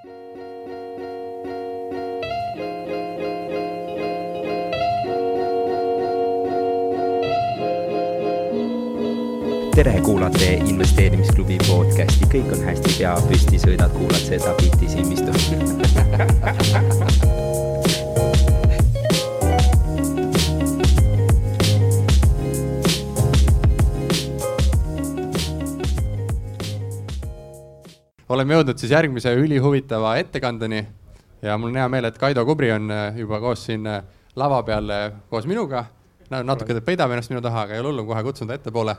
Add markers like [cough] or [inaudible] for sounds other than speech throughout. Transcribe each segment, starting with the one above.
tere, kuulate investeerimisklubi podcasti, kõik on hästi, pea püsti, sõidad, kuulad seda bitti silmistu [laughs] oleme jõudnud siis järgmise ülihuvitava ettekandeni ja mul on hea meel, et Kaido Kubri on äh, juba koos siin äh, lava peal äh, koos minuga. natuke ta peidab ennast minu taha, aga ei ole hullu, kohe kutsun ta ettepoole.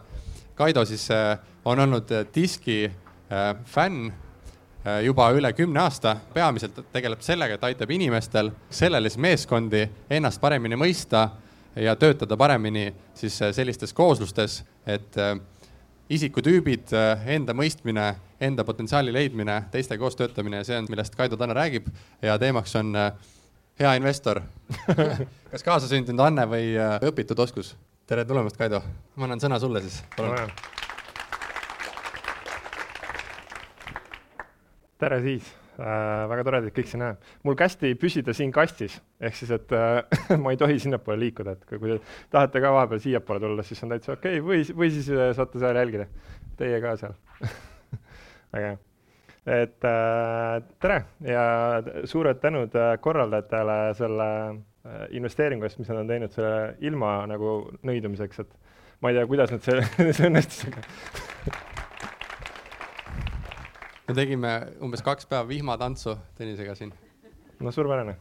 Kaido siis on olnud diski fänn juba üle kümne aasta, peamiselt tegeleb sellega, et aitab inimestel, sellele siis meeskondi ennast paremini mõista ja töötada paremini siis sellistes kooslustes, et isikutüübid, enda mõistmine enda potentsiaali leidmine, teistega koos töötamine ja see on, millest Kaido täna räägib ja teemaks on äh, hea investor [laughs] kas kaasasündinud anne või äh, õpitud oskus? tere tulemast, Kaido. ma annan sõna sulle siis, palun. tere siis äh,, väga tore teid kõik siin näha. mul kästi püsida siin kastis, ehk siis, et äh, [laughs] ma ei tohi sinnapoole liikuda, et kui, kui te tahate ka vahepeal siiapoole tulla, siis on täitsa okei okay. või, või siis äh, saate seal jälgida. Teie ka seal [laughs] väga hea. et äh, tere ja suured tänud äh, korraldajatele selle äh, investeeringu eest, mis nad on teinud selle ilma nagu nõidumiseks, et ma ei tea, kuidas nad see, [laughs] see õnnestus, aga me tegime umbes kaks päeva vihmatantsu Tõnisega siin. no suurepärane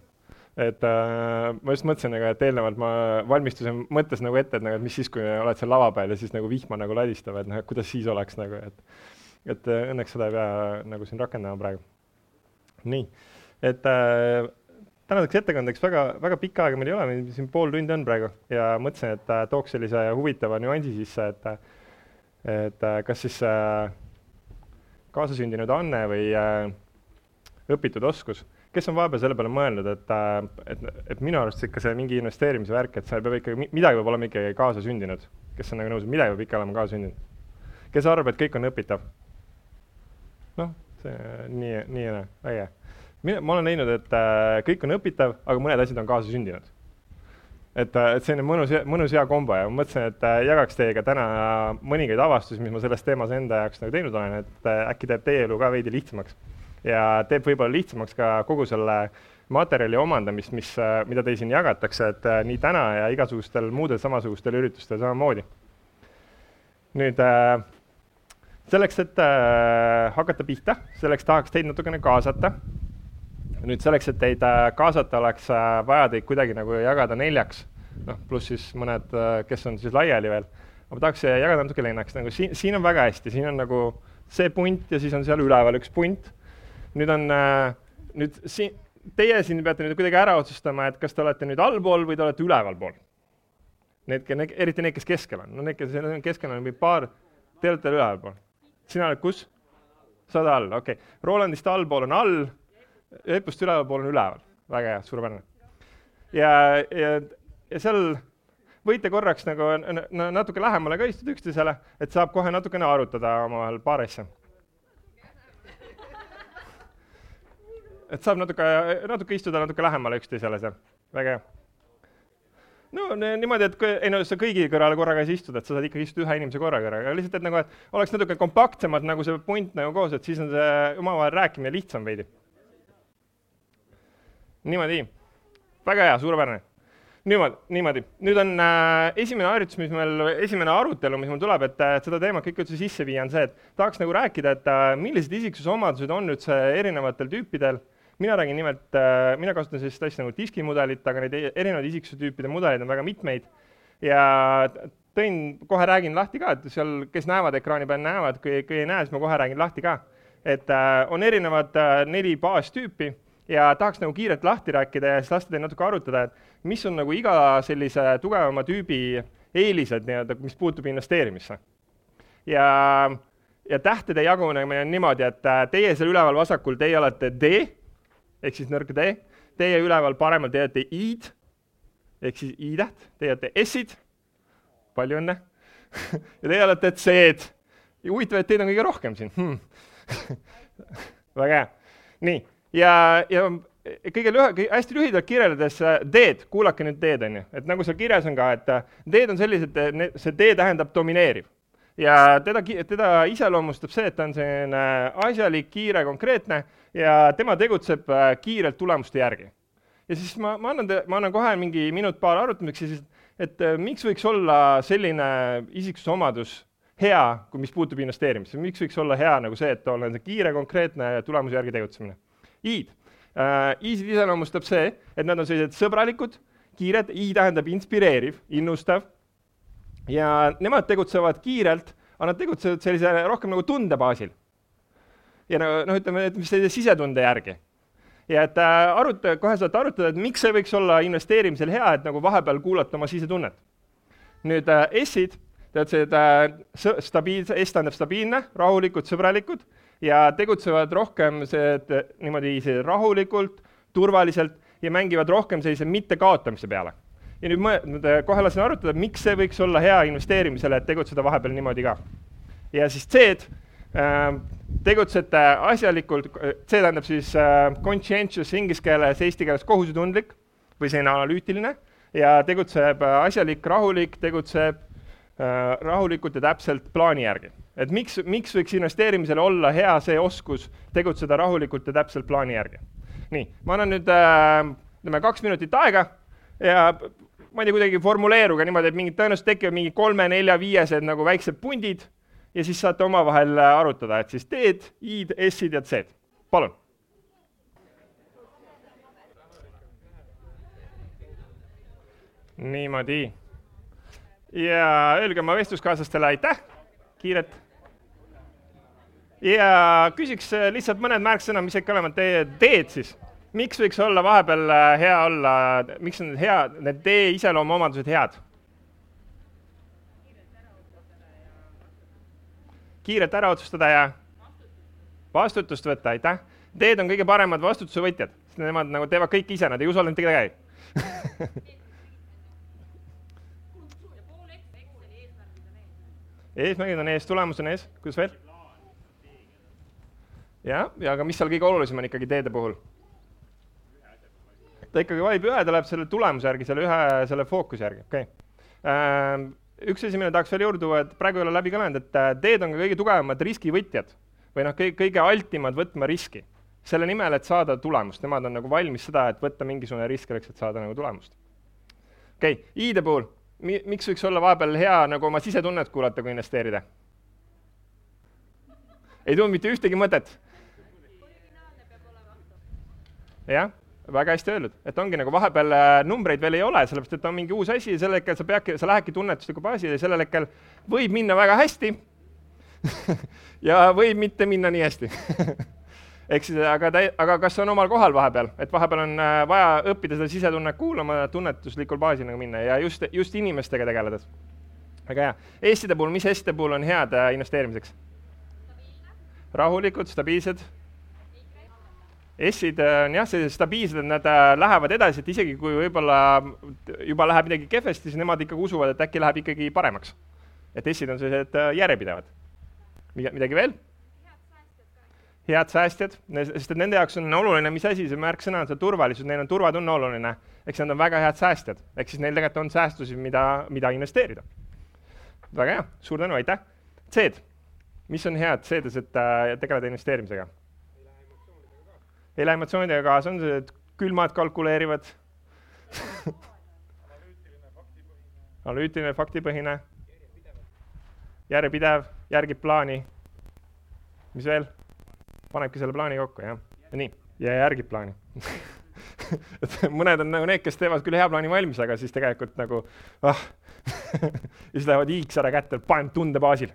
et äh, ma just mõtlesin nagu, et eelnevalt ma valmistusin mõttes nagu ette, et nagu, et mis siis, kui oled seal lava peal ja siis nagu vihma nagu ladistab, et noh, et kuidas siis oleks nagu, et et äh, õnneks seda ei pea nagu siin rakendama praegu. nii, et äh, tänaseks ettekandeks väga, väga pikka aega meil ei ole, meil siin pool tundi on praegu ja mõtlesin, et äh, tooks sellise huvitava nüansi sisse, et et äh, kas siis äh, kaasasündinud anne või äh, õpitud oskus, kes on vahepeal selle peale mõelnud, et äh,, et, et minu arust ikka see mingi investeerimise värk, et seal peab ikkagi, midagi peab olema ikkagi kaasasündinud, kes on nagu nõus, et midagi peab ikka olema kaasasündinud. kes arvab, et kõik on õpitav? noh, see nii, nii ja naa, väga hea. ma olen näinud, et äh, kõik on õpitav, aga mõned asjad on kaasasündinud. Et, äh, et selline mõnus, mõnus hea kombo ja ma mõtlesin, et äh, jagaks teiega täna mõningaid avastusi, mis ma selles teemas enda jaoks nagu teinud olen, et äh, äkki teeb teie elu ka veidi lihtsamaks. ja teeb võib-olla lihtsamaks ka kogu selle materjali omandamist, mis, mida teil siin jagatakse, et nii täna ja igasugustel muudel samasugustel üritustel samamoodi. nüüd selleks, et hakata pihta, selleks tahaks teid natukene kaasata. Nüüd selleks, et teid äh, kaasata, oleks äh, vaja teid kuidagi nagu jagada neljaks, noh, pluss siis mõned äh,, kes on siis laiali veel. ma tahaks jagada natuke neljaks, nagu siin, siin on väga hästi, siin on nagu see punt ja siis on seal üleval üks punt. nüüd on nüüd siin, teie siin peate nüüd kuidagi ära otsustama, et kas te olete nüüd allpool või te olete ülevalpool. Need, eriti need, kes keskel on, no need, kes keskel on, paar, te olete ülevalpool sina oled kus? sa oled all, okei okay.. Rolandist allpool on all, Epust ülevalpool on üleval. väga hea, suurepärane. ja, ja, ja seal võite korraks nagu natuke lähemale ka istuda üksteisele, et saab kohe natukene arutada omavahel paar asja. et saab natuke, natuke istuda natuke lähemale üksteisele seal, väga hea no niimoodi, et kui, ei no sa kõigi kõrvale korraga ei saa istuda, et sa saad ikkagi istuda ühe inimese korraga, aga lihtsalt, et nagu, et oleks natuke kompaktsemalt nagu see punt nagu koos, et siis on see omavahel rääkimine lihtsam veidi. Niimoodi, väga hea, suurepärane. niimoodi, niimoodi, nüüd on äh, esimene harjutus, mis meil, esimene arutelu, mis mul tuleb, et, et seda teemat kõik üldse sisse viia, on see, et tahaks nagu rääkida, et äh, millised isiksusomadused on üldse erinevatel tüüpidel mina räägin nimelt, äh, mina kasutan sellist asja nagu diskimudelit, aga neid e-, erinevaid isiksuse mudeleid on väga mitmeid ja tõin, kohe räägin lahti ka, et seal, kes näevad ekraani peal, näevad, kui, kui ei näe, siis ma kohe räägin lahti ka. et äh, on erinevad äh, neli baastüüpi ja tahaks nagu kiirelt lahti rääkida ja siis lasta teil natuke arutada, et mis on nagu iga sellise tugevama tüübi eelised nii-öelda, mis puutub investeerimisse. ja, ja tähtede jagunemine on niimoodi, et äh, teie seal üleval vasakul, teie olete D ehk siis nõrk D. Teie üleval paremal, te olete I-d ehk siis I-täht, teie olete S-id, palju õnne [laughs] ja teie olete C-d. huvitav, et teid on kõige rohkem siin hmm. [laughs] väga hea. nii, ja, ja kõige lühe, hästi lühidalt kirjeldades D-d, kuulake nüüd D-d, on ju, et nagu seal kirjas on ka, et D-d on sellised, see D tähendab domineeriv. ja teda, teda iseloomustab see, et ta on selline asjalik, kiire, konkreetne ja tema tegutseb kiirelt tulemuste järgi. ja siis ma, ma annan, ma annan kohe mingi minut-paar arutamiseks ja siis, et miks võiks olla selline isiksuse omadus hea, kui mis puutub investeerimisse, miks võiks olla hea nagu see, et olla kiire, konkreetne ja tulemuse järgi tegutsemine. I-d äh,. I-sid iseloomustab see, et nad on sellised sõbralikud, kiired, I tähendab inspireeriv, innustav ja nemad tegutsevad kiirelt, aga nad tegutsevad sellise rohkem nagu tunde baasil. ja noh no,, ütleme, et sellise sisetunde järgi. ja et äh, aruta, kohe saate arutada, et miks see võiks olla investeerimisel hea, et nagu vahepeal kuulata oma sisetunnet. nüüd äh, S-id, tead see äh, stabiilse, S tähendab stabiilne, rahulikud, sõbralikud ja tegutsevad rohkem see, et niimoodi see rahulikult, turvaliselt ja mängivad rohkem sellise mittekaotamise peale. ja nüüd ma kohe lasen arutada, miks see võiks olla hea investeerimisele, et tegutseda vahepeal niimoodi ka. ja siis C-d äh,, tegutsete asjalikult, C tähendab siis conscientious inglise keeles, eesti keeles kohusetundlik või selline analüütiline ja tegutseb asjalik, rahulik, tegutseb rahulikult ja täpselt plaani järgi et miks, miks võiks investeerimisel olla hea see oskus tegutseda rahulikult ja täpselt plaani järgi. nii, ma annan nüüd äh, ütleme kaks minutit aega ja ma ei tea, kuidagi formuleeruge niimoodi, et mingid tõenäoliselt tekivad mingi kolme-nelja-viiesed nagu väiksed pundid ja siis saate omavahel äh, arutada, et siis D-d, I-d, S-id ja C-d. palun. niimoodi. ja öelge oma vestluskaaslastele aitäh kiiret. ja küsiks äh, lihtsalt mõned märksõnad, mis ikka olema teie teed siis. miks võiks olla vahepeal äh, hea olla, miks on hea, need tee iseloomuomadused head? kiirelt ära otsustada ja vastutust võtta, aitäh. Teed on kõige paremad vastutuse võtjad, sest nemad nagu teevad kõike ise, nad ei usalda mitte kedagi [laughs] eesmärgid on ees, tulemus on ees, kuidas veel? jah, ja aga mis seal kõige olulisem on ikkagi teede puhul? ta ikkagi valib ühe, ta läheb selle tulemuse järgi, selle ühe, selle fookuse järgi, okei okay.. Ähm, üks asi, mille tahaks veel juurde tuua, et praegu ei ole läbi kõnelenud, et äh, teed on ka kõige tugevamad riskivõtjad või noh, kõige, kõige altimad võtma riski. selle nimel, et saada tulemust, nemad on nagu valmis seda, et võtta mingisugune risk selleks, et saada nagu tulemust. okei okay., I-de puhul mi-, miks võiks olla vahepeal hea nagu oma sisetunnet kuulata, kui investeerida? ei tulnud mitte ühtegi mõtet. jah, väga hästi öeldud, et ongi nagu vahepeal äh, numbreid veel ei ole, sellepärast et on mingi uus asi ja sel hetkel sa peadki, sa lähedki tunnetusliku baasile ja sellel hetkel võib minna väga hästi [laughs] ja võib mitte minna nii hästi [laughs] ehk siis, aga ta, aga kas on omal kohal vahepeal, et vahepeal on äh, vaja õppida seda sisetunnet kuulama, tunnetuslikul baasil nagu minna ja just, just inimestega tegeledes. väga hea. Eestide puhul, mis Eestide puhul on head äh, investeerimiseks? rahulikud, stabiilsed. S-id äh, on jah, sellised stabiilsed, et nad lähevad edasi, et isegi kui võib-olla juba läheb midagi kehvasti, siis nemad ikkagi usuvad, et äkki läheb ikkagi paremaks. et S-id on sellised järjepidevad. midagi veel? Head säästjad, sest et nende jaoks on oluline, mis asi see märksõna on, see turvalisus, neil on turvatunne oluline. eks nad on väga head säästjad, ehk siis neil tegelikult on säästusid, mida, mida investeerida. väga hea, suur tänu, aitäh. C-d, mis on head C-des, et äh, tegeleda investeerimisega? ei lähe emotsioonidega kaasa, on see külmad, kalkuleerivad [laughs] analüütiline, faktipõhine, järjepidev, järgib plaani. mis veel? Panebki selle plaani kokku, jah. nii, ja järgib plaani et [laughs] mõned on nagu need, kes teevad küll hea plaani valmis, aga siis tegelikult nagu ah ja [laughs] siis lähevad ära kätte, panen tunde baasil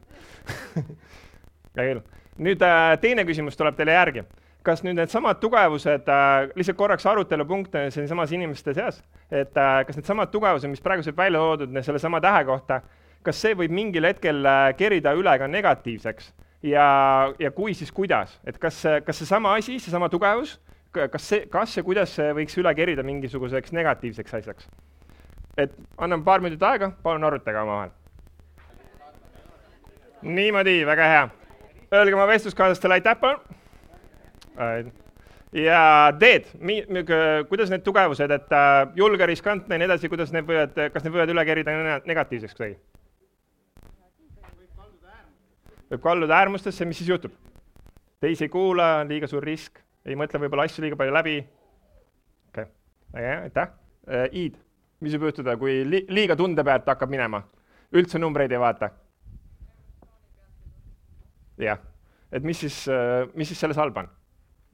[laughs] hea küll. nüüd äh, teine küsimus tuleb teile järgi. kas nüüd needsamad tugevused äh,, lihtsalt korraks arutelupunkt siinsamas inimeste seas, et äh, kas needsamad tugevused, mis praegu said välja toodud sellesama tähe kohta, kas see võib mingil hetkel äh, kerida üle ka negatiivseks ja, ja kui, siis kuidas, et kas, kas seesama asi, seesama tugevus, kas see, kas ja kuidas see võiks üle kerida mingisuguseks negatiivseks asjaks? et annan paar minutit aega, palun arutage omavahel. niimoodi, väga hea. Öelge oma vestluskaaslastele aitäh, palun. ja teed, kuidas need tugevused, et äh, julge, riskantne ja nii edasi, kuidas need võivad, kas need võivad üle kerida negatiivseks kuidagi? Võib kalduda äärmustesse, mis siis juhtub? teisi ei kuula, liiga suur risk, ei mõtle võib-olla asju liiga palju läbi. okei okay., aitäh äh,. Iid, mis võib juhtuda, kui li liiga tunde pealt hakkab minema? üldse numbreid ei vaata? jah, et mis siis, äh, mis siis selles halba on?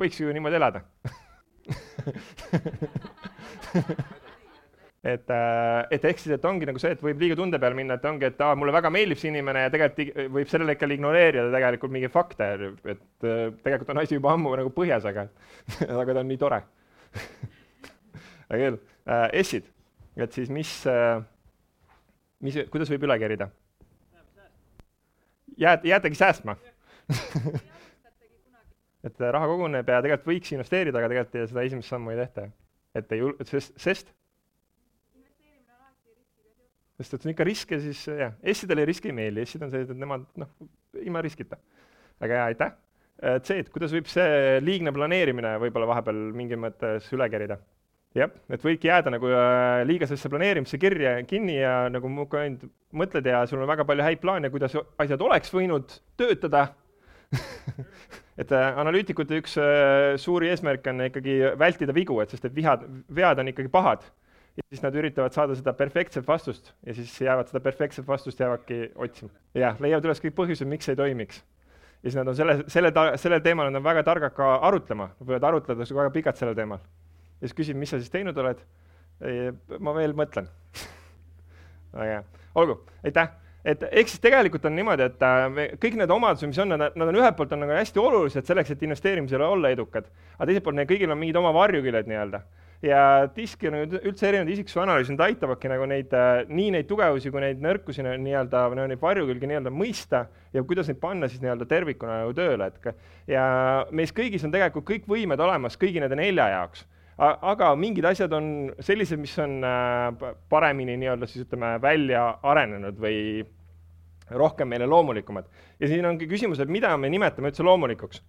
võiks ju niimoodi elada [laughs] et, äh, et ehk siis, et ongi nagu see, et võib liiga tunde peale minna, et ongi, et aa, mulle väga meeldib see inimene ja tegelikult võib sellel hetkel ignoreerida tegelikult mingeid fakte, et äh, tegelikult on asi juba ammu nagu põhjas, aga [laughs] aga ta on nii tore [laughs] aga küll äh,, S-id, et siis mis mis, kuidas võib üle kerida? jääd, jäätegi säästma [laughs] et raha koguneb ja tegelikult võiks investeerida, aga tegelikult seda esimest sammu ei tehta. et ei sest, sest sest et on ikka riske, siis jah, S-idele risk ei meeldi, S-id on sellised, et nemad noh, ilma riskita. väga hea, aitäh. Äh, C-d, kuidas võib see liigne planeerimine võib-olla vahepeal mingis mõttes üle kerida? jah, et võidki jääda nagu äh, liigasesse planeerimisse kirja kinni ja nagu muudkui ainult mõtled ja sul on väga palju häid plaane, kuidas asjad oleks võinud töötada [laughs] et äh, analüütikute üks suuri eesmärke on ikkagi vältida vigu, et sest et vihad, vead on ikkagi pahad. Ja siis nad üritavad saada seda perfektset vastust ja siis jäävad seda perfektset vastust jäävadki otsima. jah, leiavad üles kõik põhjused, miks ei toimiks. ja siis nad on selle, selle, sellel teemal nad on väga targad ka arutlema, nad võivad arutleda väga pikalt sellel teemal ja siis küsib, mis sa siis teinud oled. ma veel mõtlen [laughs] väga hea, olgu, aitäh et ehk siis tegelikult on niimoodi, et äh, me, kõik need omadused, mis on, nad, nad on ühelt poolt on nagu hästi olulised selleks, et investeerimisel olla edukad, aga teiselt poolt neil kõigil on mingid oma varjuküljed nii-öelda. Ja diski on üldse erinevad isiksuse analüüsid, nad aitavadki nagu neid, äh, nii neid tugevusi kui neid nõrkusi nii-öelda, või neid varjukülgi nii-öelda mõista ja kuidas neid panna siis nii-öelda tervikuna nagu tööle, et ja meis kõigis on tegelikult kõik võimed olemas kõigi nende nelja jaoks aga mingid asjad on sellised, mis on äh, paremini nii-öelda siis ütleme, välja arenenud või rohkem meile loomulikumad. ja siin ongi küsimus, et mida me nimetame üldse loomulikuks.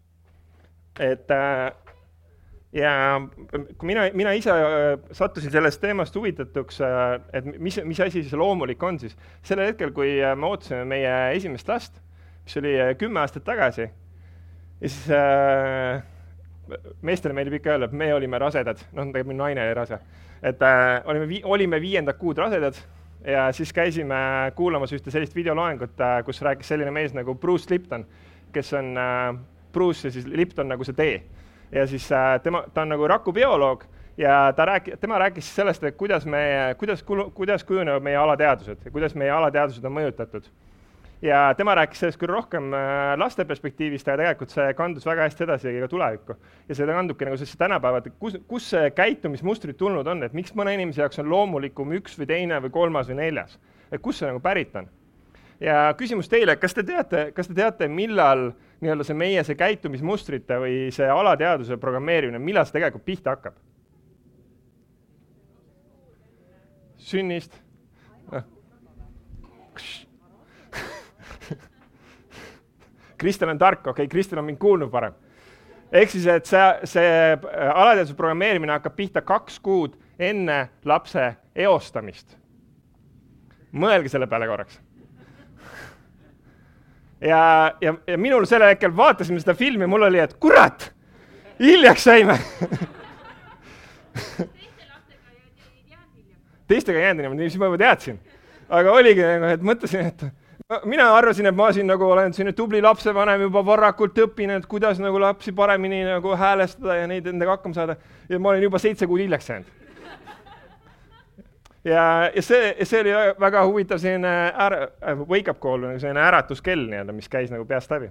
et äh, ja kui mina, mina ise äh, sattusin sellest teemast huvitatuks, et mis, mis asi see loomulik on, siis sellel hetkel, kui me ootasime meie esimest last, mis oli kümme aastat tagasi, ja siis äh, meestele meeldib ikka öelda, et me olime rasedad, noh, tegelikult minu naine oli rase. et äh, olime vi-, olime viiendat kuud rasedad ja siis käisime kuulamas ühte sellist videoloengut äh,, kus rääkis selline mees nagu Bruce Lipton, kes on äh, Bruce ja siis Lipton nagu see tee. Ja siis äh, tema, ta on nagu rakubioloog ja ta rääki-, tema rääkis sellest, et kuidas me, kuidas, kuidas kujunevad meie alateadused ja kuidas meie alateadused on mõjutatud ja tema rääkis sellest küll rohkem äh, laste perspektiivist, aga tegelikult see kandus väga hästi edasi ka tulevikku. ja see kandubki nagu sellesse tänapäeva, et kus, kus see käitumismustrid tulnud on, et miks mõne inimese jaoks on loomulikum üks või teine või kolmas või neljas. et kust see nagu pärit on? ja küsimus teile, kas te teate, kas te teate, millal nii-öelda see meie, see käitumismustrite või see alateaduse programmeerimine, millal see tegelikult pihta hakkab? sünnist no.? [laughs] Kristel on tark, okei okay,, Kristel on mind kuulnud varem. ehk siis, et see, see äh, alateadvuse programmeerimine hakkab pihta kaks kuud enne lapse eostamist. mõelge selle peale korraks. Ja, ja, ja minul sellel hetkel vaatasime seda filmi, mul oli, et kurat, hiljaks jäime teistega ei jäänud niimoodi, siis ma juba teadsin. aga oligi nagu, et mõtlesin, et mina arvasin, et ma siin nagu olen selline tubli lapsevanem juba varakult õppinud, kuidas nagu lapsi paremini nagu häälestada ja neid endaga hakkama saada. ja ma olin juba seitse kuud hiljaks jäänud. Ja, ja see, see oli väga huvitav selline ära, äh, wake-up call, selline äratuskell nii-öelda, mis käis nagu peast läbi.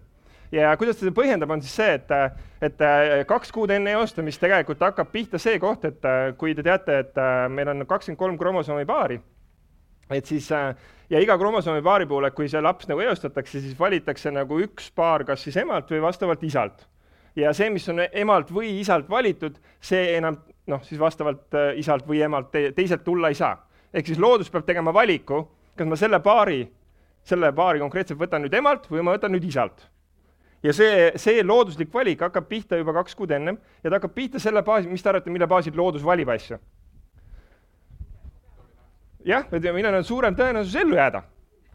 ja kuidas ta seda põhjendab, on siis see, et, et äh, kaks kuud enne eostamist tegelikult hakkab pihta see koht, et äh, kui te teate, et meil on kakskümmend kolm kromosoomi paari, et siis ja iga kromosoomi paari puhul, et kui see laps nagu eostatakse, siis valitakse nagu üks paar kas siis emalt või vastavalt isalt. ja see, mis on emalt või isalt valitud, see enam noh, siis vastavalt äh, isalt või emalt te teiselt tulla ei saa. ehk siis loodus peab tegema valiku, kas ma selle paari, selle paari konkreetselt võtan nüüd emalt või ma võtan nüüd isalt. ja see, see looduslik valik hakkab pihta juba kaks kuud ennem ja ta hakkab pihta selle baasil, mis te arvate, mille baasil loodus valib asju? jah, millel on suurem tõenäosus ellu jääda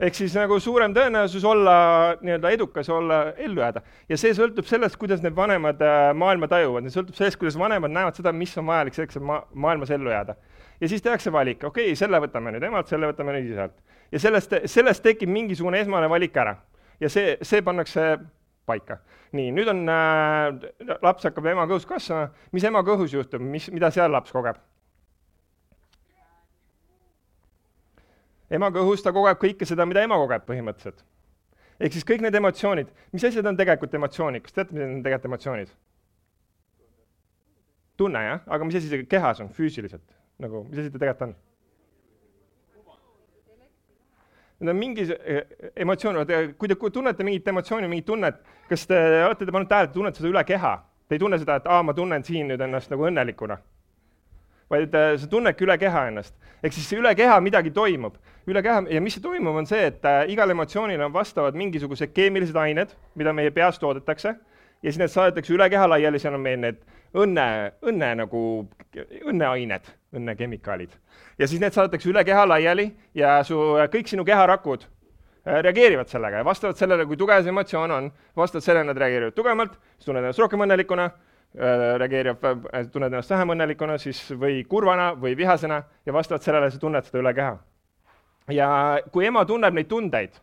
ehk siis nagu suurem tõenäosus olla nii-öelda edukas, olla ellu jääda. ja see sõltub sellest, kuidas need vanemad äh, maailma tajuvad, see sõltub sellest, kuidas vanemad näevad seda, mis on vajalik selleks, et ma-, maailmas ellu jääda. ja siis tehakse valik, okei okay,, selle võtame nüüd emalt, selle võtame nüüd isalt. ja sellest, sellest tekib mingisugune esmane valik ära. ja see, see pannakse paika. nii, nüüd on äh,, laps hakkab ema kõhus kasvama, mis ema kõhus juhtub, mis, mida seal laps kogeb? Ema kõhus ta kogeb kõike seda, mida ema kogeb põhimõtteliselt. ehk siis kõik need emotsioonid, mis asjad on tegelikult emotsioonid, kas teate, mis on tegelikult emotsioonid? tunne jah, aga mis asi see kehas on füüsiliselt, nagu, mis asi ta tegelikult on? Need on mingi emotsioon, kui te tunnete mingit emotsiooni, mingit tunnet, kas te olete te pannud tähele, et tunnete seda üle keha? Te ei tunne seda, et aa, ma tunnen siin nüüd ennast nagu õnnelikuna vaid äh, sa tunnedki üle keha ennast. ehk siis üle keha midagi toimub. üle keha ja mis toimub, on see, et äh, igal emotsioonil on vastavad mingisugused keemilised ained, mida meie peas toodetakse ja siis need saadetakse üle keha laiali, seal on meil need õnne, õnne nagu, õnneained, õnnekemikaalid. ja siis need saadetakse üle keha laiali ja su, kõik sinu keharakud äh, reageerivad sellega ja vastavalt sellele, kui tugev see emotsioon on, vastavalt sellele nad reageerivad tugevamalt, siis tunned ennast rohkem õnnelikuna Äh, reageerib, äh, tunned ennast vähem õnnelikuna siis või kurvana või vihasena ja vastavalt sellele sa tunned seda üle keha. ja kui ema tunneb neid tundeid,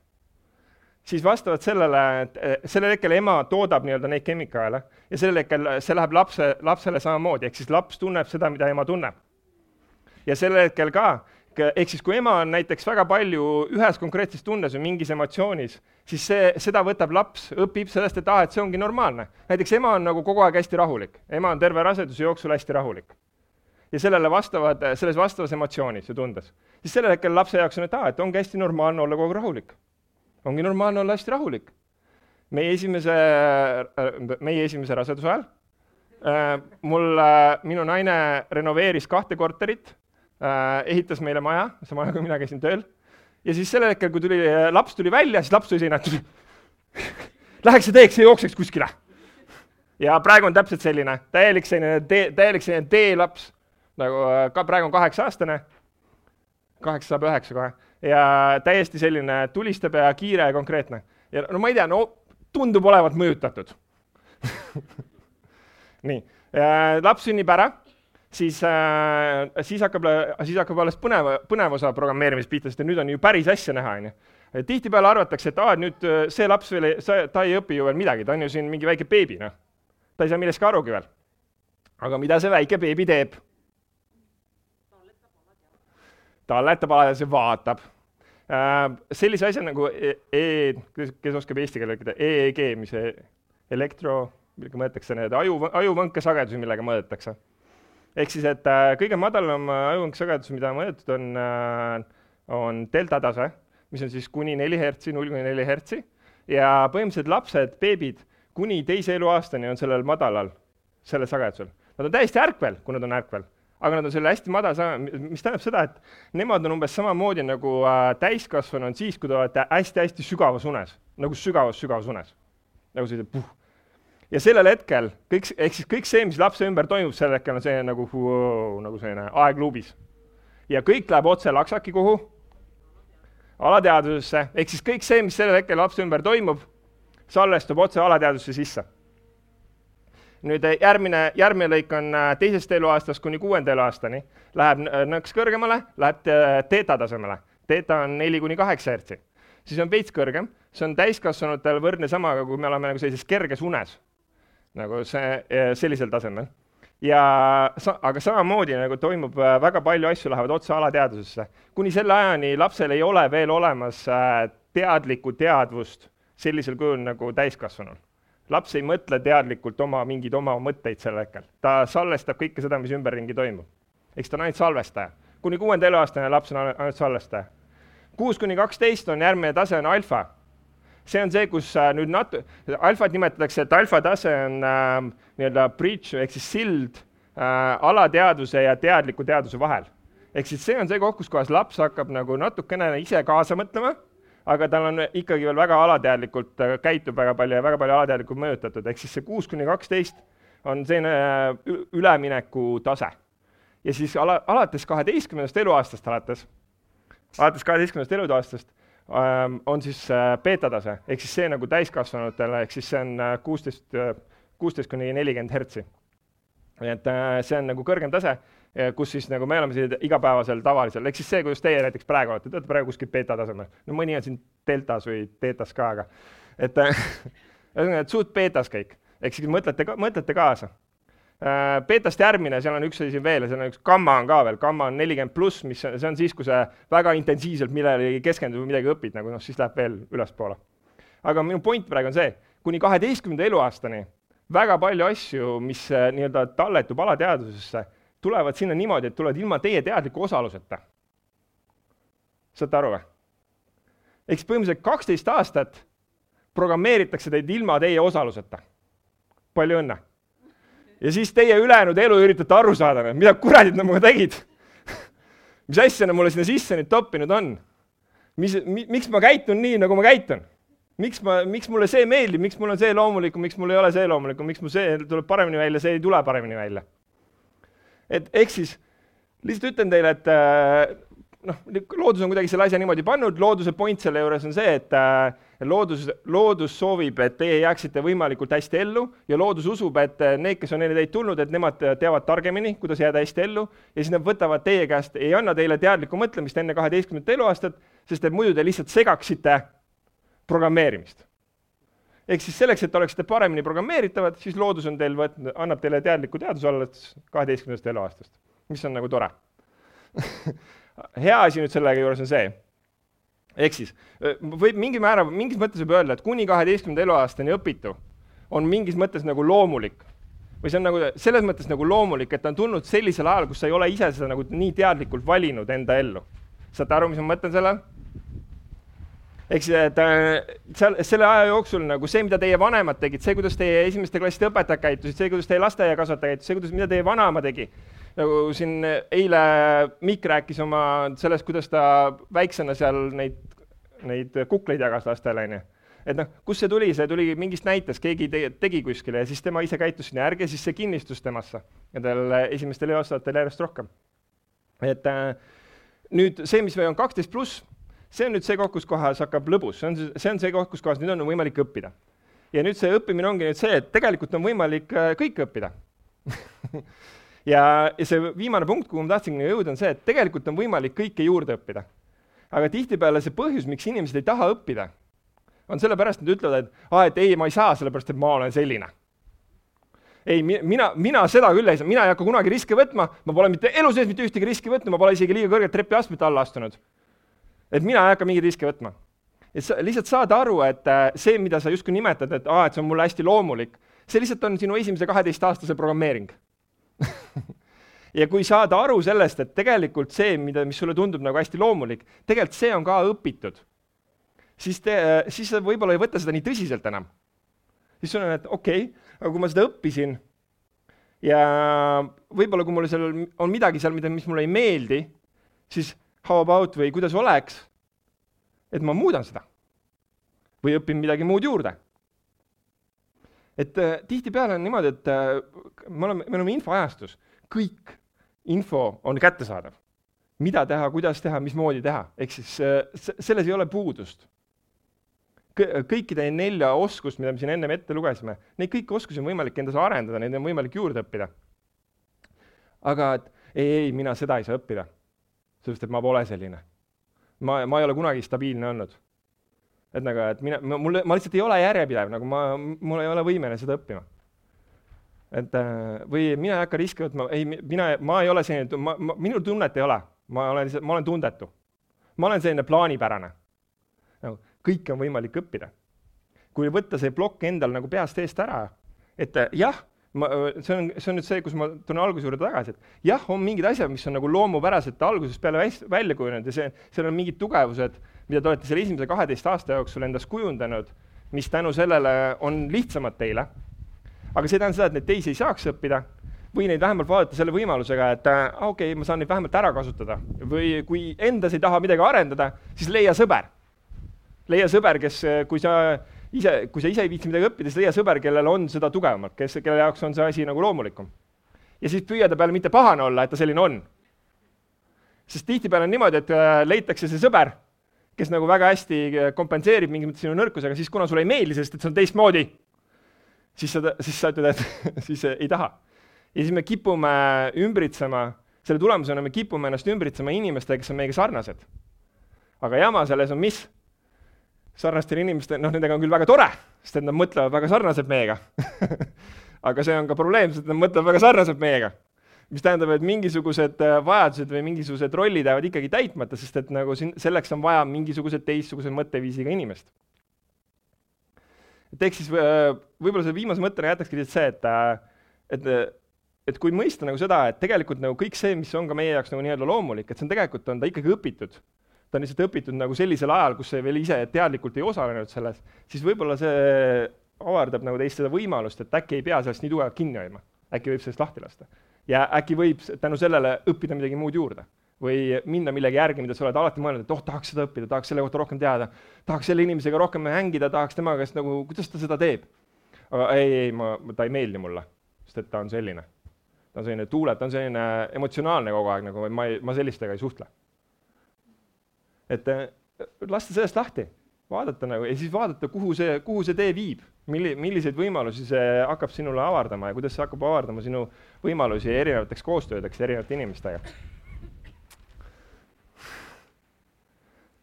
siis vastavalt sellele, äh, sellel hetkel ema toodab nii-öelda neid kemikaale ja sellel hetkel see läheb lapse, lapsele samamoodi, ehk siis laps tunneb seda, mida ema tunneb. ja sellel hetkel ka ehk siis, kui ema on näiteks väga palju ühes konkreetses tundes või mingis emotsioonis, siis see, seda võtab laps, õpib sellest, et aa et see ongi normaalne. näiteks ema on nagu kogu aeg hästi rahulik, ema on terve raseduse jooksul hästi rahulik. ja sellele vastavad, selles vastavas emotsioonis ja tundes. siis sellel hetkel lapse jaoks on, et aa, et ongi hästi normaalne olla kogu aeg rahulik. ongi normaalne olla hästi rahulik. meie esimese, meie esimese raseduse ajal äh, mul, minu naine renoveeris kahte korterit äh, ehitas meile maja, sama aja kui mina käisin tööl. ja siis sellel hetkel, kui tuli, laps tuli välja, siis laps seina ette. [laughs] Läheks ja teeks ja jookseks kuskile. ja praegu on täpselt selline täielik selline tee, täielik selline teelaps, nagu äh, ka praegu on kaheksa-aastane, kaheksa saab üheksa kohe, ja täiesti selline tulistab ja kiire ja konkreetne. ja no ma ei tea, no tundub olevat mõjutatud [laughs] nii, laps sünnib ära siis äh,, siis hakkab, siis hakkab alles põnev, põnev osa programmeerimist pihta, sest nüüd on ju päris asja näha, on ju. tihtipeale arvatakse, et aa, nüüd äh, see laps veel ei, ta ei õpi ju veel midagi, ta on ju siin mingi väike beebi, noh. ta ei saa millestki arugi veel. aga mida see väike beebi teeb? talletab alateadvuse, vaatab äh,. sellise asja nagu e, e, kes, kes oskab eesti keele rääkida, EEG, mis e, elektro, millega mõõdetakse need aju, ajuvõnkesagedusi, millega mõõdetakse ehk siis, et äh, kõige madalam äh, ajuvõnksagedus, mida mõõdetud on äh,, on delta tase, mis on siis kuni neli hertsi, null kuni neli hertsi ja põhimõtteliselt lapsed, beebid kuni teise eluaastani on sellel madalal, sellel sagedusel. Nad on täiesti ärkvel, kui nad on ärkvel, aga nad on selle hästi madal, mis tähendab seda, et nemad on umbes samamoodi nagu täiskasvanu on siis, kui te olete hästi-hästi sügavas unes, nagu sügavas-sügavas unes. nagu selline puh ja sellel hetkel kõik, ehk siis kõik see, mis lapse ümber toimub, sel hetkel on see nagu wow, nagu selline aegluubis. ja kõik läheb otse laksaki kuhu? alateadvusesse, ehk siis kõik see, mis sellel hetkel lapse ümber toimub, salvestub otse alateadvusse sisse. nüüd eh, järgmine, järgmine lõik on eh, teisest eluaastast kuni kuuenda eluaastani, läheb eh, nõks kõrgemale, läheb teeta tasemele. teeta on neli kuni kaheksa hertsi. siis on veits kõrgem, see on täiskasvanutel võrdne samaga, kui me oleme nagu sellises kerges unes nagu see, eh, sellisel tasemel. ja sa-, aga samamoodi nagu toimub äh, väga palju asju, lähevad otse alateadvusesse. kuni selle ajani lapsel ei ole veel olemas äh, teadlikku teadvust sellisel kujul nagu täiskasvanul. laps ei mõtle teadlikult oma mingeid oma mõtteid sel hetkel, ta salvestab kõike seda, mis ümberringi toimub. eks ta on ainult salvestaja. kuni kuuenda eluaastane laps on ainult salvestaja. kuus kuni kaksteist on järgmine tase, on alfa see on see, kus äh, nüüd nat-, alfat nimetatakse, et alfa tase on äh, nii-öelda bridge ehk siis sild äh, alateadvuse ja teadliku teadvuse vahel. ehk siis see on see koht, kus kohas laps hakkab nagu natukene ise kaasa mõtlema, aga tal on ikkagi veel väga alateadlikult, käitub väga palju ja väga palju alateadlikult mõjutatud, ehk siis see kuus kuni kaksteist on selline ülemineku tase. ja siis ala, alates kaheteistkümnendast eluaastast alates, alates kaheteistkümnendast eluaastast on siis äh, beeta tase, ehk siis see nagu täiskasvanutele, ehk siis see on kuusteist, kuusteist kuni nelikümmend hertsi. et äh, see on nagu kõrgem tase kus siis nagu me oleme siin igapäevasel tavalisel, ehk siis see, kuidas teie näiteks praegu olete, te olete praegu kuskil beeta tasemel, no mõni on siin deltas või teetas ka, aga et [laughs] ühesõnaga, et suht beetas kõik, ehk siis mõtlete, mõtlete kaasa. Äh, beetast järgmine, seal on üks asi veel ja seal on üks gamma on ka veel, gamma on nelikümmend pluss, mis see on siis, kui sa väga intensiivselt millelegi keskendud või midagi õpid, nagu noh, siis läheb veel ülespoole. aga minu point praegu on see, kuni kaheteistkümnenda eluaastani väga palju asju, mis äh, nii-öelda talletub alateadvusesse tulevad sinna niimoodi, et tulevad ilma teie teadliku osaluseta. saate aru või? ehk siis põhimõtteliselt kaksteist aastat programmeeritakse teid ilma teie osaluseta. palju õnne! Ja siis teie ülejäänud elu üritate aru saada, mida kuradid nad minuga tegid [laughs] mis asja nad mulle sinna sisse nüüd toppinud on? mis mi,, miks ma käitun nii, nagu ma käitun? miks ma, miks mulle see meeldib, miks mul on see loomulikum, miks mul ei ole see loomulikum, miks mul see tuleb paremini välja, see ei tule paremini välja? et ehk siis lihtsalt ütlen teile, et äh, noh, loodus on kuidagi selle asja niimoodi pannud, looduse point selle juures on see, et äh, loodus, loodus soovib, et teie jääksite võimalikult hästi ellu ja loodus usub, et äh, need, kes on enne teid tulnud, et nemad teavad targemini, kuidas jääda hästi ellu ja siis nad võtavad teie käest, ei anna teile teadlikku mõtlemist enne kaheteistkümnendat eluaastat, sest et muidu te lihtsalt segaksite programmeerimist. Ehk siis selleks, et oleksite paremini programmeeritavad, siis loodus on teil võtnud, annab teile teadliku teaduse alates kaheteistkümnendast eluaastast, mis on nagu tore [laughs] hea asi nüüd sellega juures on see, ehk siis võib mingi määra, mingis mõttes võib öelda, et kuni kaheteistkümnenda eluaastani õpitu on mingis mõttes nagu loomulik või see on nagu selles mõttes nagu loomulik, et ta on tulnud sellisel ajal, kus sa ei ole ise seda nagu nii teadlikult valinud enda ellu. saate aru, mis ma mõtlen selle all? eks äh, seal selle aja jooksul nagu see, mida teie vanemad tegid, see, kuidas teie esimeste klasside õpetajad käitusid, see, kuidas teie lasteaiakasvataja käitus, see, kuidas, mida teie vanaema tegi. Nagu siin eile Mikk rääkis oma sellest, kuidas ta väiksena seal neid, neid kukleid jagas lastele, onju. Et noh, kust see tuli, see tuli mingist näitest, keegi te, tegi kuskile ja siis tema ise käitus sinna. Ja siis see kinnistus temasse. Nendel esimestel aastatel järjest rohkem. et äh, nüüd see, mis meil on kaksteist pluss, see on nüüd see koht, kus kohas hakkab lõbus, see on, see on see koht, kus kohas nüüd on võimalik õppida. ja nüüd see õppimine ongi nüüd see, et tegelikult on võimalik äh, kõike õppida [laughs] ja, ja see viimane punkt, kuhu ma tahtsin jõuda, on see, et tegelikult on võimalik kõike juurde õppida. aga tihtipeale see põhjus, miks inimesed ei taha õppida, on sellepärast, et nad ütlevad, et aa, et ei, ma ei saa, sellepärast et ma olen selline ei, mina, mina seda küll ei saa, mina ei hakka kunagi riske võtma, ma pole mitte elu sees mitte ühtegi riski võtnud, ma pole isegi liiga kõrget trepiastmet alla astunud et mina ei hakka mingeid riske võtma. et sa lihtsalt saada aru, et äh, see, mida sa justkui nimetad, et aa, et see on mulle hästi loomulik, see lihtsalt on sinu esimese kaheteistaastase programmeering [laughs] ja kui saada aru sellest, et tegelikult see, mida, mis sulle tundub nagu hästi loomulik, tegelikult see on ka õpitud, siis te, siis sa võib-olla ei võta seda nii tõsiselt enam. siis sul on, et okei okay,, aga kui ma seda õppisin ja võib-olla, kui mul seal on midagi seal, mida, mis mulle ei meeldi, siis how about või kuidas oleks, et ma muudan seda või õpin midagi muud juurde. Et äh, tihtipeale on niimoodi, et äh, me oleme, me oleme infoajastus, kõik info on kättesaadav. mida teha, kuidas teha, mismoodi teha, ehk siis äh, selles ei ole puudust kõikide nelja oskust, mida me siin ennem ette lugesime, neid kõiki oskusi on võimalik endas arendada, neid on võimalik juurde õppida. aga et ei, ei, mina seda ei saa õppida sellepärast et ma pole selline. ma, ma ei ole kunagi stabiilne olnud. Et nagu, et mina, mul, ma lihtsalt ei ole järjepidev, nagu ma, mul ei ole võimeline seda õppima. et äh, või mina ei hakka riske võtma, ei, mina, ma ei ole selline, ma, ma, minul tunnet ei ole, ma olen lihtsalt, ma olen tundetu. ma olen selline plaanipärane. nagu kõike on võimalik õppida. kui võtta see plokk endal nagu peast eest ära, et jah ma, see on, see on nüüd see, kus ma tulen alguse juurde tagasi, et jah, on mingid asjad, mis on nagu loomupäraselt algusest peale välja kujunenud ja see, seal on mingid tugevused, mida te olete selle esimese kaheteist aasta jooksul endas kujundanud, mis tänu sellele on lihtsamad teile. aga see ei tähenda seda, et neid teisi ei saaks õppida või neid vähemalt vaadata selle võimalusega, et äh, okei okay,, ma saan neid vähemalt ära kasutada või kui endas ei taha midagi arendada, siis leia sõber. leia sõber, kes, kui sa ise, kui sa ise ei viitsi midagi õppida, siis leia sõber, kellel on seda tugevamalt, kes, kelle jaoks on see asi nagu loomulikum. ja siis püüa ta peale mitte pahane olla, et ta selline on. sest tihtipeale on niimoodi, et äh, leitakse see sõber, kes nagu väga hästi äh, kompenseerib mingi mõttes sinu nõrkusega, siis kuna sulle ei meeldi, sest et see on teistmoodi, siis sa, siis sa ütled, et [laughs] siis ei taha. ja siis me kipume ümbritsema, selle tulemusena me kipume ennast ümbritsema inimestega, kes on meiega sarnased. aga jama selles on mis? sarnastel inimestel, noh, nendega on küll väga tore, sest et nad mõtlevad väga sarnaselt meiega [laughs] aga see on ka probleem, sest nad mõtlevad väga sarnaselt meiega. Mis tähendab, et mingisugused äh, vajadused või mingisugused rollid jäävad ikkagi täitmata, sest et nagu siin, selleks on vaja mingisugused teistsuguse mõtteviisiga inimest. et ehk siis äh, võib-olla selle viimase mõttena jätakski lihtsalt see, et, äh, et et kui mõista nagu seda, et tegelikult nagu kõik see, mis on ka meie jaoks nagu nii-öelda loomulik, et see on tegelikult, on ta ikkagi õpitud ta on lihtsalt õpitud nagu sellisel ajal, kus sa veel ise teadlikult ei osalenud selles, siis võib-olla see avardab nagu teist seda võimalust, et äkki ei pea sellest nii tugevalt kinni hoidma. äkki võib sellest lahti lasta. Ja äkki võib tänu sellele õppida midagi muud juurde. või minna millegi järgi, mida sa oled alati mõelnud, et oh, tahaks seda õppida, tahaks selle kohta rohkem teada, tahaks selle inimesega rohkem hängida, tahaks temaga, sest nagu, kuidas ta seda teeb. aga ei, ei, ma, ta ei meeldi mulle, sest et ta on selline. ta on selline tuuled, ta on selline emotsionaalne kogu aeg nagu, ma ei, ma sellistega ei suhtle et äh, lasta sellest lahti, vaadata nagu ja siis vaadata, kuhu see, kuhu see tee viib, milli-, milliseid võimalusi see hakkab sinule avardama ja kuidas see hakkab avardama sinu võimalusi erinevateks koostöödeks erinevate inimestega.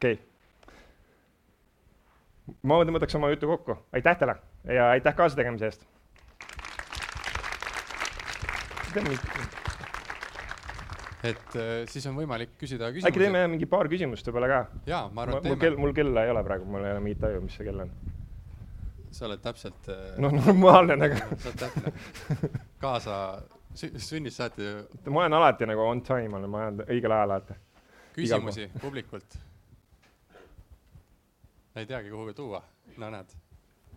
okei okay.. ma võtaks oma jutu kokku, aitäh teile ja aitäh kaasategemise eest et äh, siis on võimalik küsida küsimusi. äkki teeme mingi paar küsimust võib-olla ka? jaa, ma arvan, et teeme. mul kell, mul kella ei ole praegu, mul ei ole mingit aju, mis see kell on. Sa oled täpselt äh.... noh, normaalne nagu sa oled täpne. kaasa sünnist saati ju. ma olen alati nagu on time, olen, ma olen õigel ajal alati. küsimusi publikult. ei teagi, kuhu tuua. no näed,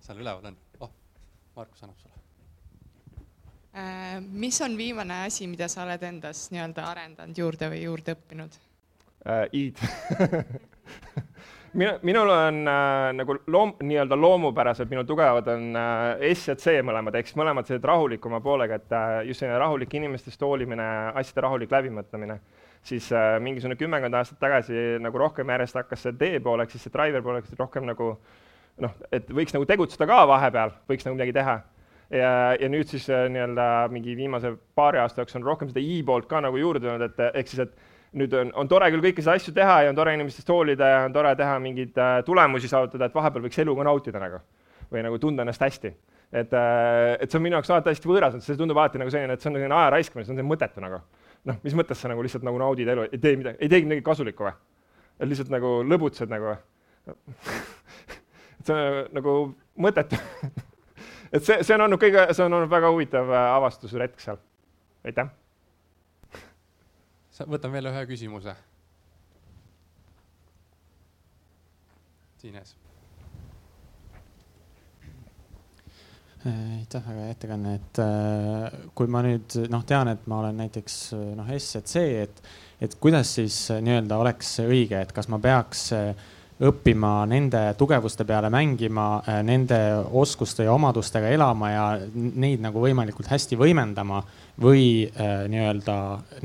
seal üleval on. oh, Markus annab sulle Äh, mis on viimane asi, mida sa oled endas nii-öelda arendanud juurde või juurde õppinud äh,? id [laughs] minu, minul on äh, nagu loom, nii-öelda loomupäraselt, minu tugevad on äh, S ja C mõlemad, siis mõlemad sellised rahulikuma poolega, et äh, just selline rahulik inimestest hoolimine, asjade rahulik läbimõtlemine. siis äh, mingisugune kümmekond aastat tagasi nagu rohkem järjest hakkas see D pool ehk siis see driver pool ehk siis rohkem nagu noh, et võiks nagu tegutseda ka vahepeal, võiks nagu midagi teha ja, ja nüüd siis äh, nii-öelda mingi viimase paari aasta jooksul on rohkem seda e-poolt ka nagu juurde tulnud, et ehk siis, et nüüd on, on tore küll kõiki neid asju teha ja on tore inimestest hoolida ja on tore teha mingeid äh, tulemusi saavutada, et vahepeal võiks elu ka nautida nagu või nagu tunda ennast hästi. et, äh, et see on minu jaoks alati hästi võõras, et see tundub alati nagu selline, et see on selline aja raiskamine, see on mõttetu nagu. noh, mis mõttes sa nagu lihtsalt nagu naudid elu, ei tee midagi, ei teegi midagi kasulikku või? lihtsalt nagu lõbutsed nagu [laughs] et see on nagu mõttetu [laughs] et see, see on olnud kõige, see on olnud väga huvitav äh, avastusretk seal. aitäh. Võtan veel ühe küsimuse. siin ees. aitäh, väga hea ettekanne, et äh, kui ma nüüd noh, tean, et ma olen näiteks noh, S ja C, et, et kuidas siis nii-öelda oleks õige, et kas ma peaks äh, õppima nende tugevuste peale mängima, äh, nende oskuste ja omadustega elama ja neid nagu võimalikult hästi võimendama või äh, nii-öelda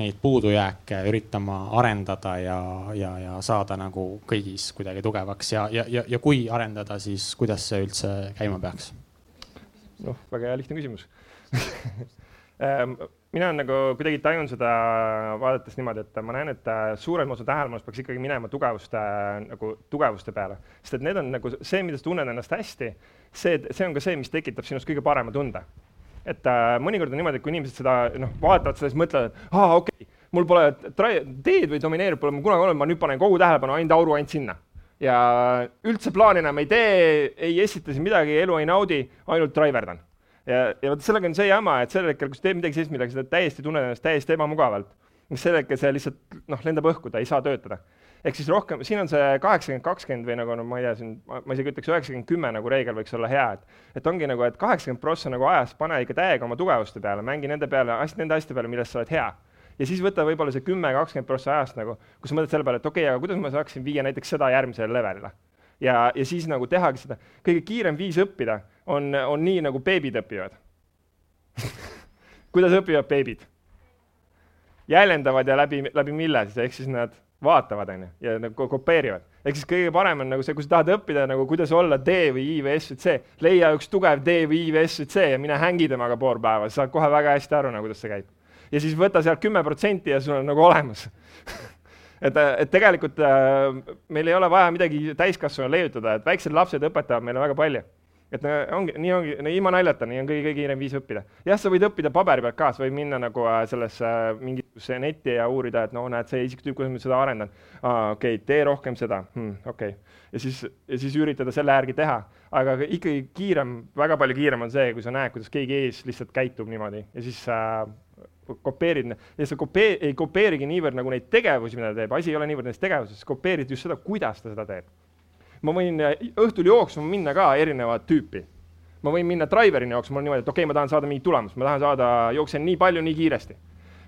neid puudujääke üritama arendada ja, ja, ja saada nagu kõigis kuidagi tugevaks ja, ja, ja, ja kui arendada, siis kuidas see üldse käima peaks? noh, väga hea lihtne küsimus [laughs] ähm, mina nagu kuidagi tajun seda vaadates niimoodi, et ma näen, et äh, suurem osa tähelepanust peaks ikkagi minema tugevuste nagu tugevuste peale, sest et need on nagu see, mida sa tunned ennast hästi, see, see on ka see, mis tekitab sinust kõige parema tunde. et äh, mõnikord on niimoodi, et kui inimesed seda noh, vaatavad seda, siis mõtlevad, et aa, okei okay,, mul pole teed või domineerib pole mul kunagi olnud, ma nüüd panen kogu tähelepanu ainult auru ainult sinna. Ja üldse plaani enam ei tee, ei esita siin midagi, elu ei naudi, ainult driverdan ja, ja vot sellega on see jama, et sel hetkel, kui sa teed midagi sellist, millega sa täiesti tunned ennast täiesti ebamugavalt, sel hetkel see lihtsalt noh, lendab õhku, ta ei saa töötada. ehk siis rohkem, siin on see kaheksakümmend, kakskümmend või nagu no ma ei tea, siin ma, ma isegi ütleks üheksakümmend, kümme nagu reegel võiks olla hea, et et ongi nagu, et kaheksakümmend prossa nagu ajast pane ikka täiega oma tugevuste peale, mängi nende peale, nende asjade peale, milles sa oled hea. Ja siis võta võib-olla see kümme, kakskümmend prossa ajast nagu, kus sa mõtled selle peale, et okei okay,, aga kuidas ma saaksin viia näiteks seda järgmisele levelile ja, ja siis nagu tehagi seda. kõige kiirem viis õppida on, on nii, nagu beebid õpivad [laughs] kuidas õpivad beebid? jäljendavad ja läbi, läbi mille siis, ehk siis nad vaatavad, on ju, ja nagu kopeerivad. ehk siis kõige parem on nagu see, kui sa tahad õppida nagu kuidas olla D või I või S või C, leia üks tugev D või I või S või C ja mine hängi temaga pool päeva, sa saad kohe väga hästi aru nagu, kuidas see käib. ja siis võta sealt kümme protsenti ja sul on nagu olemas [laughs] et, et tegelikult äh, meil ei ole vaja midagi täiskasvanu leiutada, et väiksed lapsed õpetavad meile väga palju et ongi, nii ongi, no ilma naljata, nii on kõige, kõige kiirem viis õppida. jah, sa võid õppida paberi pealt ka, sa võid minna nagu äh, sellesse äh, mingisugusesse netti ja uurida, et no näed, see isiktüüp, kuidas ma seda arendan. aa, okei okay,, tee rohkem seda hmm,, okei okay.. ja siis, ja siis üritada selle järgi teha. aga ikkagi kiirem, väga palju kiirem on see, kui sa näed, kuidas keegi ees lihtsalt käitub niimoodi ja siis äh, kopeerid ja sa kopee-, ei kopeerigi niivõrd nagu neid tegevusi, mida ta teeb, asi ei ole niivõrd nendes tegevuses, kopeerid just seda, kuidas ta seda teeb ma võin äh, õhtul jooksma minna ka erinevat tüüpi. ma võin minna driver'ina jooksma, mul on niimoodi, et okei okay,, ma tahan saada mingit tulemust, ma tahan saada, jooksen nii palju, nii kiiresti.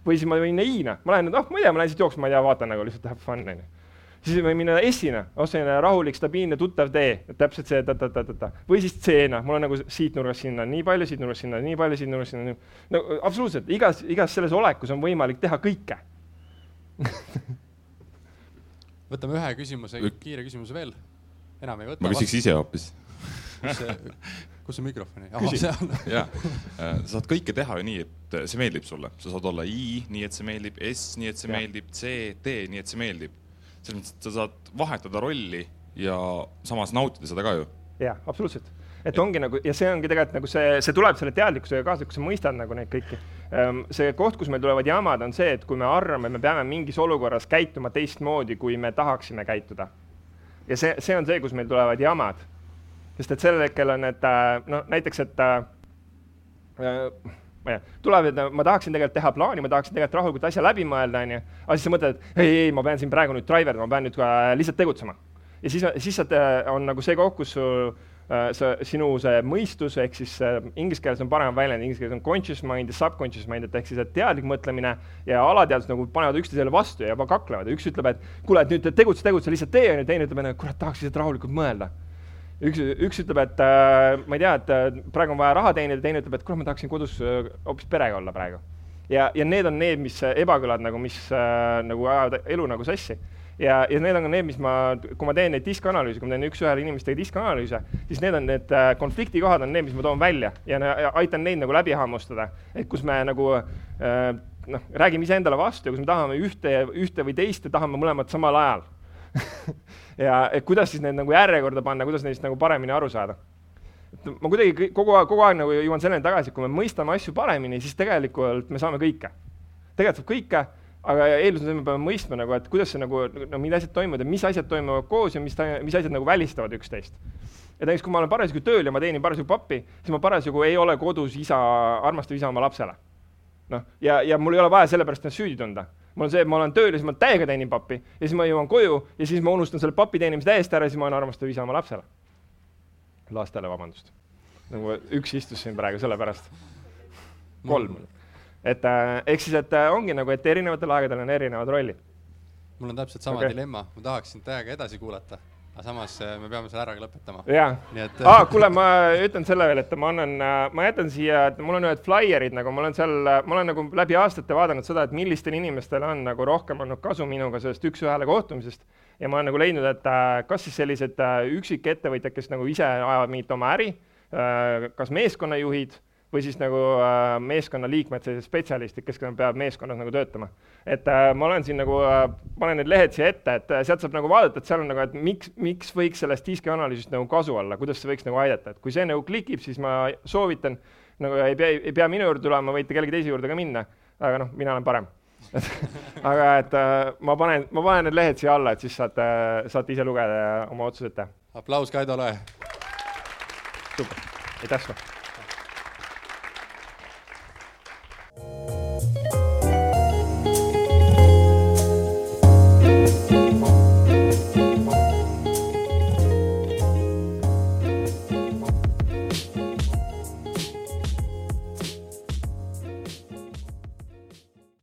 või siis ma võin I-na, ma lähen, noh, ma ei tea, ma lähen siit jooksma, ma ei tea, vaatan nagu lihtsalt have fun, onju siis võin minna S-ina, selline rahulik, stabiilne, tuttav tee, täpselt see ta-ta-ta-ta-ta. või siis C-na, mul on nagu siit nurgast sinna nii palju, siit nurgast sinna nii palju, siit nurgast sinna. no absoluutselt, igas, igas selles olekus on võimalik teha kõike [laughs] võtame ühe küsimuse, kiire küsimuse veel enam ei võta. ma küsiks ise hoopis kus see, kus see mikrofon oli? jaa, äh, sa saad kõike teha ju nii, et see meeldib sulle, sa saad olla I, nii et see meeldib, S, nii et see ja. meeldib, C, D, nii et see meeldib. Selles mõttes, et sa saad vahetada rolli ja samas nautida seda ka ju. jaa, absoluutselt et ongi nagu ja see ongi tegelikult nagu see, see tuleb selle teadlikkusega kaasa, kui sa mõistad nagu neid kõiki. Ehm, see koht, kus meil tulevad jamad, on see, et kui me arvame, me peame mingis olukorras käituma teistmoodi, kui me tahaksime käituda ja see, see on see, kus meil tulevad jamad. sest et sellel hetkel on, et äh, noh, näiteks, et äh ma ei tea, tuleb, et ma tahaksin tegelikult teha plaani, ma tahaksin tegelikult rahulikult asja läbi mõelda, onju. aga siis sa mõtled, et ei, ei, ma pean siin praegu nüüd driverdama, ma pean nüüd lihtsalt tegutsema. ja siis, siis on nagu see koht, kus sul Äh, see sinu see mõistus ehk siis äh, inglise keeles on parem väljend, inglise keeles on conscious mind ja subconscious mind, et ehk siis et teadlik mõtlemine ja alateadvus nagu panevad üksteisele vastu ja juba kaklevad ja üks ütleb, et kuule, et nüüd tegutse, tegutse, lihtsalt tee, onju, teine ütleb, et kurat, tahaks lihtsalt rahulikult mõelda. Üks, üks ütleb, et äh, ma ei tea, et äh, praegu on vaja raha teenida, teine ütleb, et kuule, ma tahaksin kodus äh, hoopis perega olla praegu. ja, ja need on need, mis ebakõlad nagu, mis nagu ajavad elu nagu sassi. Ja, ja need on ka need, mis ma, kui ma teen neid diskanalüüse, kui ma teen üks-ühele inimestega diskanalüüse, siis need on need konfliktikohad on need, mis ma toon välja ja, ja aitan neid nagu läbi hammustada, et kus me nagu noh, räägime iseendale vastu ja kus me tahame ühte, ühte või teist ja tahame mõlemat samal ajal [laughs] ja et kuidas siis need nagu järjekorda panna, kuidas neist nagu paremini aru saada et ma kuidagi kogu aeg, kogu aeg nagu jõuan selleni tagasi, et kui me mõistame asju paremini, siis tegelikult me saame kõike. tegelikult saab kõike aga eeldus on see, me peame mõistma nagu, et kuidas see nagu, no mida asjad toimuvad ja mis asjad toimuvad koos ja mis, mis asjad nagu välistavad üksteist. et näiteks, kui ma olen parasjagu tööl ja ma teenin parasjagu pappi, siis ma parasjagu ei ole kodus isa, armastav isa oma lapsele. noh, ja, ja mul ei ole vaja sellepärast ennast süüdi tunda. Mul on see, et ma olen tööl ja siis ma täiega teenin pappi ja siis ma jõuan koju ja siis ma unustan selle papi teenimise täiesti ära ja siis ma olen armastav isa oma lapsele. lastele, vabandust. nagu üks istus siin praegu sellepärast. kolm mm et äh, ehk siis, et äh, ongi nagu, et erinevatel aegadel on erinevad rollid. mul on täpselt sama okay. dilemma, ma tahaksin täiega edasi kuulata, aga samas äh, me peame selle ära ka lõpetama. jaa, aa, kuule, ma ütlen selle veel, et ma annan, ma jätan siia, mul on ühed flaierid nagu, ma olen seal, ma olen nagu läbi aastate vaadanud seda, et millistel inimestel on nagu rohkem olnud kasu minuga sellest üks-ühele kohtumisest ja ma olen nagu leidnud, et kas siis sellised üksikettevõtjad, kes nagu ise ajavad mingit oma äri, kas meeskonnajuhid või siis nagu äh, meeskonnaliikmed, sellised spetsialistid, kes peavad meeskonnas nagu töötama. et äh, ma olen siin nagu äh,, panen need lehed siia ette, et äh, sealt saab nagu vaadata, et seal on nagu, et miks, miks võiks sellest diski analüüsist nagu kasu olla, kuidas see võiks nagu aidata, et kui see nagu klikib, siis ma soovitan, nagu ei pea, ei pea minu juurde tulema, võite kellegi teise juurde ka minna, aga noh, mina olen parem [laughs] aga et äh, ma panen, ma panen need lehed siia alla, et siis saate, saate ise lugeda ja oma otsused teha. aplaus Kaidole. super, aitäh sulle